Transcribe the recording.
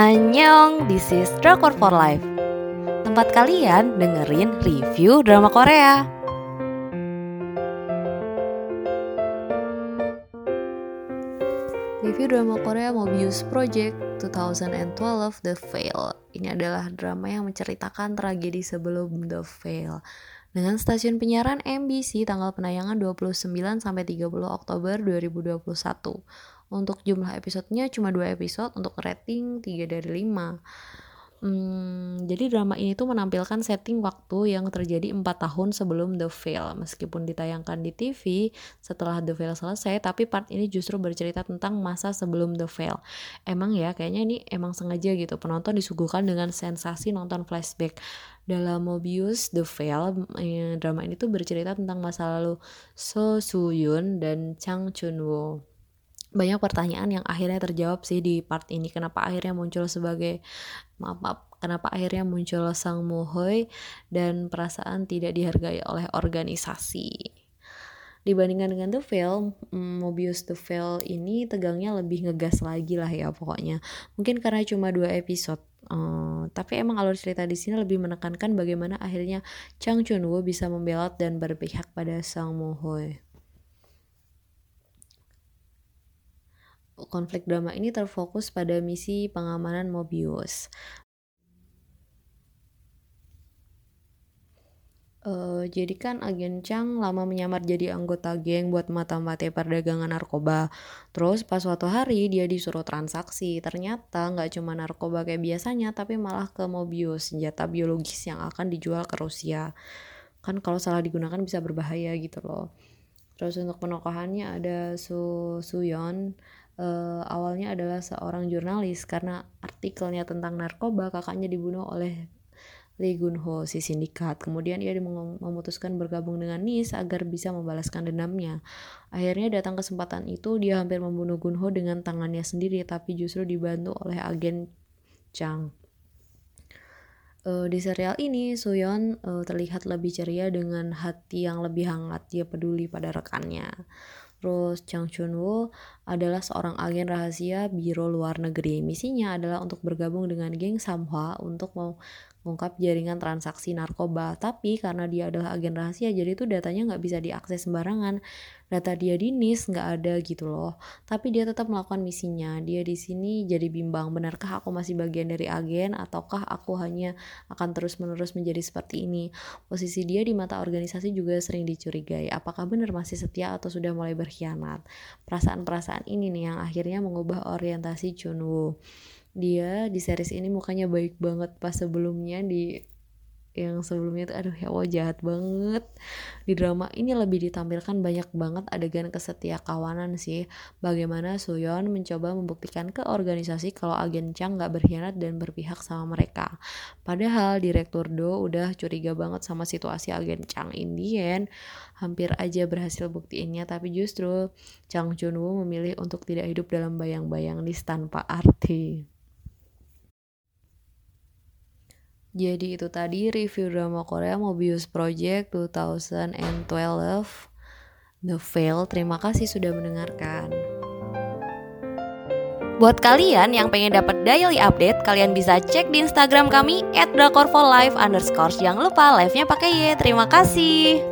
Annyeong, this is Drakor for Life. Tempat kalian dengerin review drama Korea. Review drama Korea Mobius Project 2012 The Fail Ini adalah drama yang menceritakan tragedi sebelum The Fail dengan stasiun penyiaran MBC tanggal penayangan 29 sampai 30 Oktober 2021. Untuk jumlah episodenya cuma dua episode untuk rating 3 dari 5. Hmm, jadi drama ini tuh menampilkan setting waktu yang terjadi empat tahun sebelum The Veil. Meskipun ditayangkan di TV setelah The Veil selesai, tapi part ini justru bercerita tentang masa sebelum The Veil. Emang ya, kayaknya ini emang sengaja gitu. Penonton disuguhkan dengan sensasi nonton flashback. Dalam Mobius The Veil, drama ini tuh bercerita tentang masa lalu So Soo-yoon dan Chang Chun-woo banyak pertanyaan yang akhirnya terjawab sih di part ini. Kenapa akhirnya muncul sebagai maaf, maaf kenapa akhirnya muncul sang Mohoy dan perasaan tidak dihargai oleh organisasi? Dibandingkan dengan The Veil, mm, Mobius The Veil ini tegangnya lebih ngegas lagi lah ya pokoknya. Mungkin karena cuma dua episode, uh, tapi emang alur cerita di sini lebih menekankan bagaimana akhirnya Chang Chun Woo bisa membelot dan berpihak pada sang Mohoy. konflik drama ini terfokus pada misi pengamanan Mobius. Uh, jadi kan agen Chang lama menyamar jadi anggota geng buat mata-mati perdagangan narkoba. Terus pas suatu hari dia disuruh transaksi, ternyata nggak cuma narkoba kayak biasanya, tapi malah ke Mobius, senjata biologis yang akan dijual ke Rusia. Kan kalau salah digunakan bisa berbahaya gitu loh. Terus untuk penokohannya ada Su Suyon, uh, awalnya adalah seorang jurnalis karena artikelnya tentang narkoba kakaknya dibunuh oleh Lee Gun Ho si sindikat. Kemudian ia memutuskan bergabung dengan Nis agar bisa membalaskan dendamnya. Akhirnya datang kesempatan itu dia hampir membunuh Gun Ho dengan tangannya sendiri tapi justru dibantu oleh agen Chang. Uh, di serial ini Suyon uh, terlihat lebih ceria dengan hati yang lebih hangat. Dia peduli pada rekannya. Terus Chang Chun Woo adalah seorang agen rahasia biro luar negeri. Misinya adalah untuk bergabung dengan geng Samhwa untuk mengungkap jaringan transaksi narkoba. Tapi karena dia adalah agen rahasia, jadi itu datanya nggak bisa diakses sembarangan. Data dia di NIS nggak ada gitu loh. Tapi dia tetap melakukan misinya. Dia di sini jadi bimbang, benarkah aku masih bagian dari agen ataukah aku hanya akan terus-menerus menjadi seperti ini? Posisi dia di mata organisasi juga sering dicurigai. Apakah benar masih setia atau sudah mulai berkhianat? Perasaan-perasaan ini nih yang akhirnya mengubah orientasi Chunwoo. Dia di series ini mukanya baik banget pas sebelumnya di yang sebelumnya itu aduh ya Allah jahat banget. Di drama ini lebih ditampilkan banyak banget adegan kesetia kawanan sih. Bagaimana Suyon mencoba membuktikan ke organisasi kalau agen Chang gak berkhianat dan berpihak sama mereka. Padahal direktur Do udah curiga banget sama situasi agen Chang Indian hampir aja berhasil buktiinnya tapi justru Chang Junwoo memilih untuk tidak hidup dalam bayang-bayang nis tanpa arti Jadi itu tadi review drama Korea Mobius Project 2012 The Fail. Terima kasih sudah mendengarkan. Buat kalian yang pengen dapat daily update, kalian bisa cek di Instagram kami @drakorfolive_. Jangan lupa live-nya pakai Y. Terima kasih.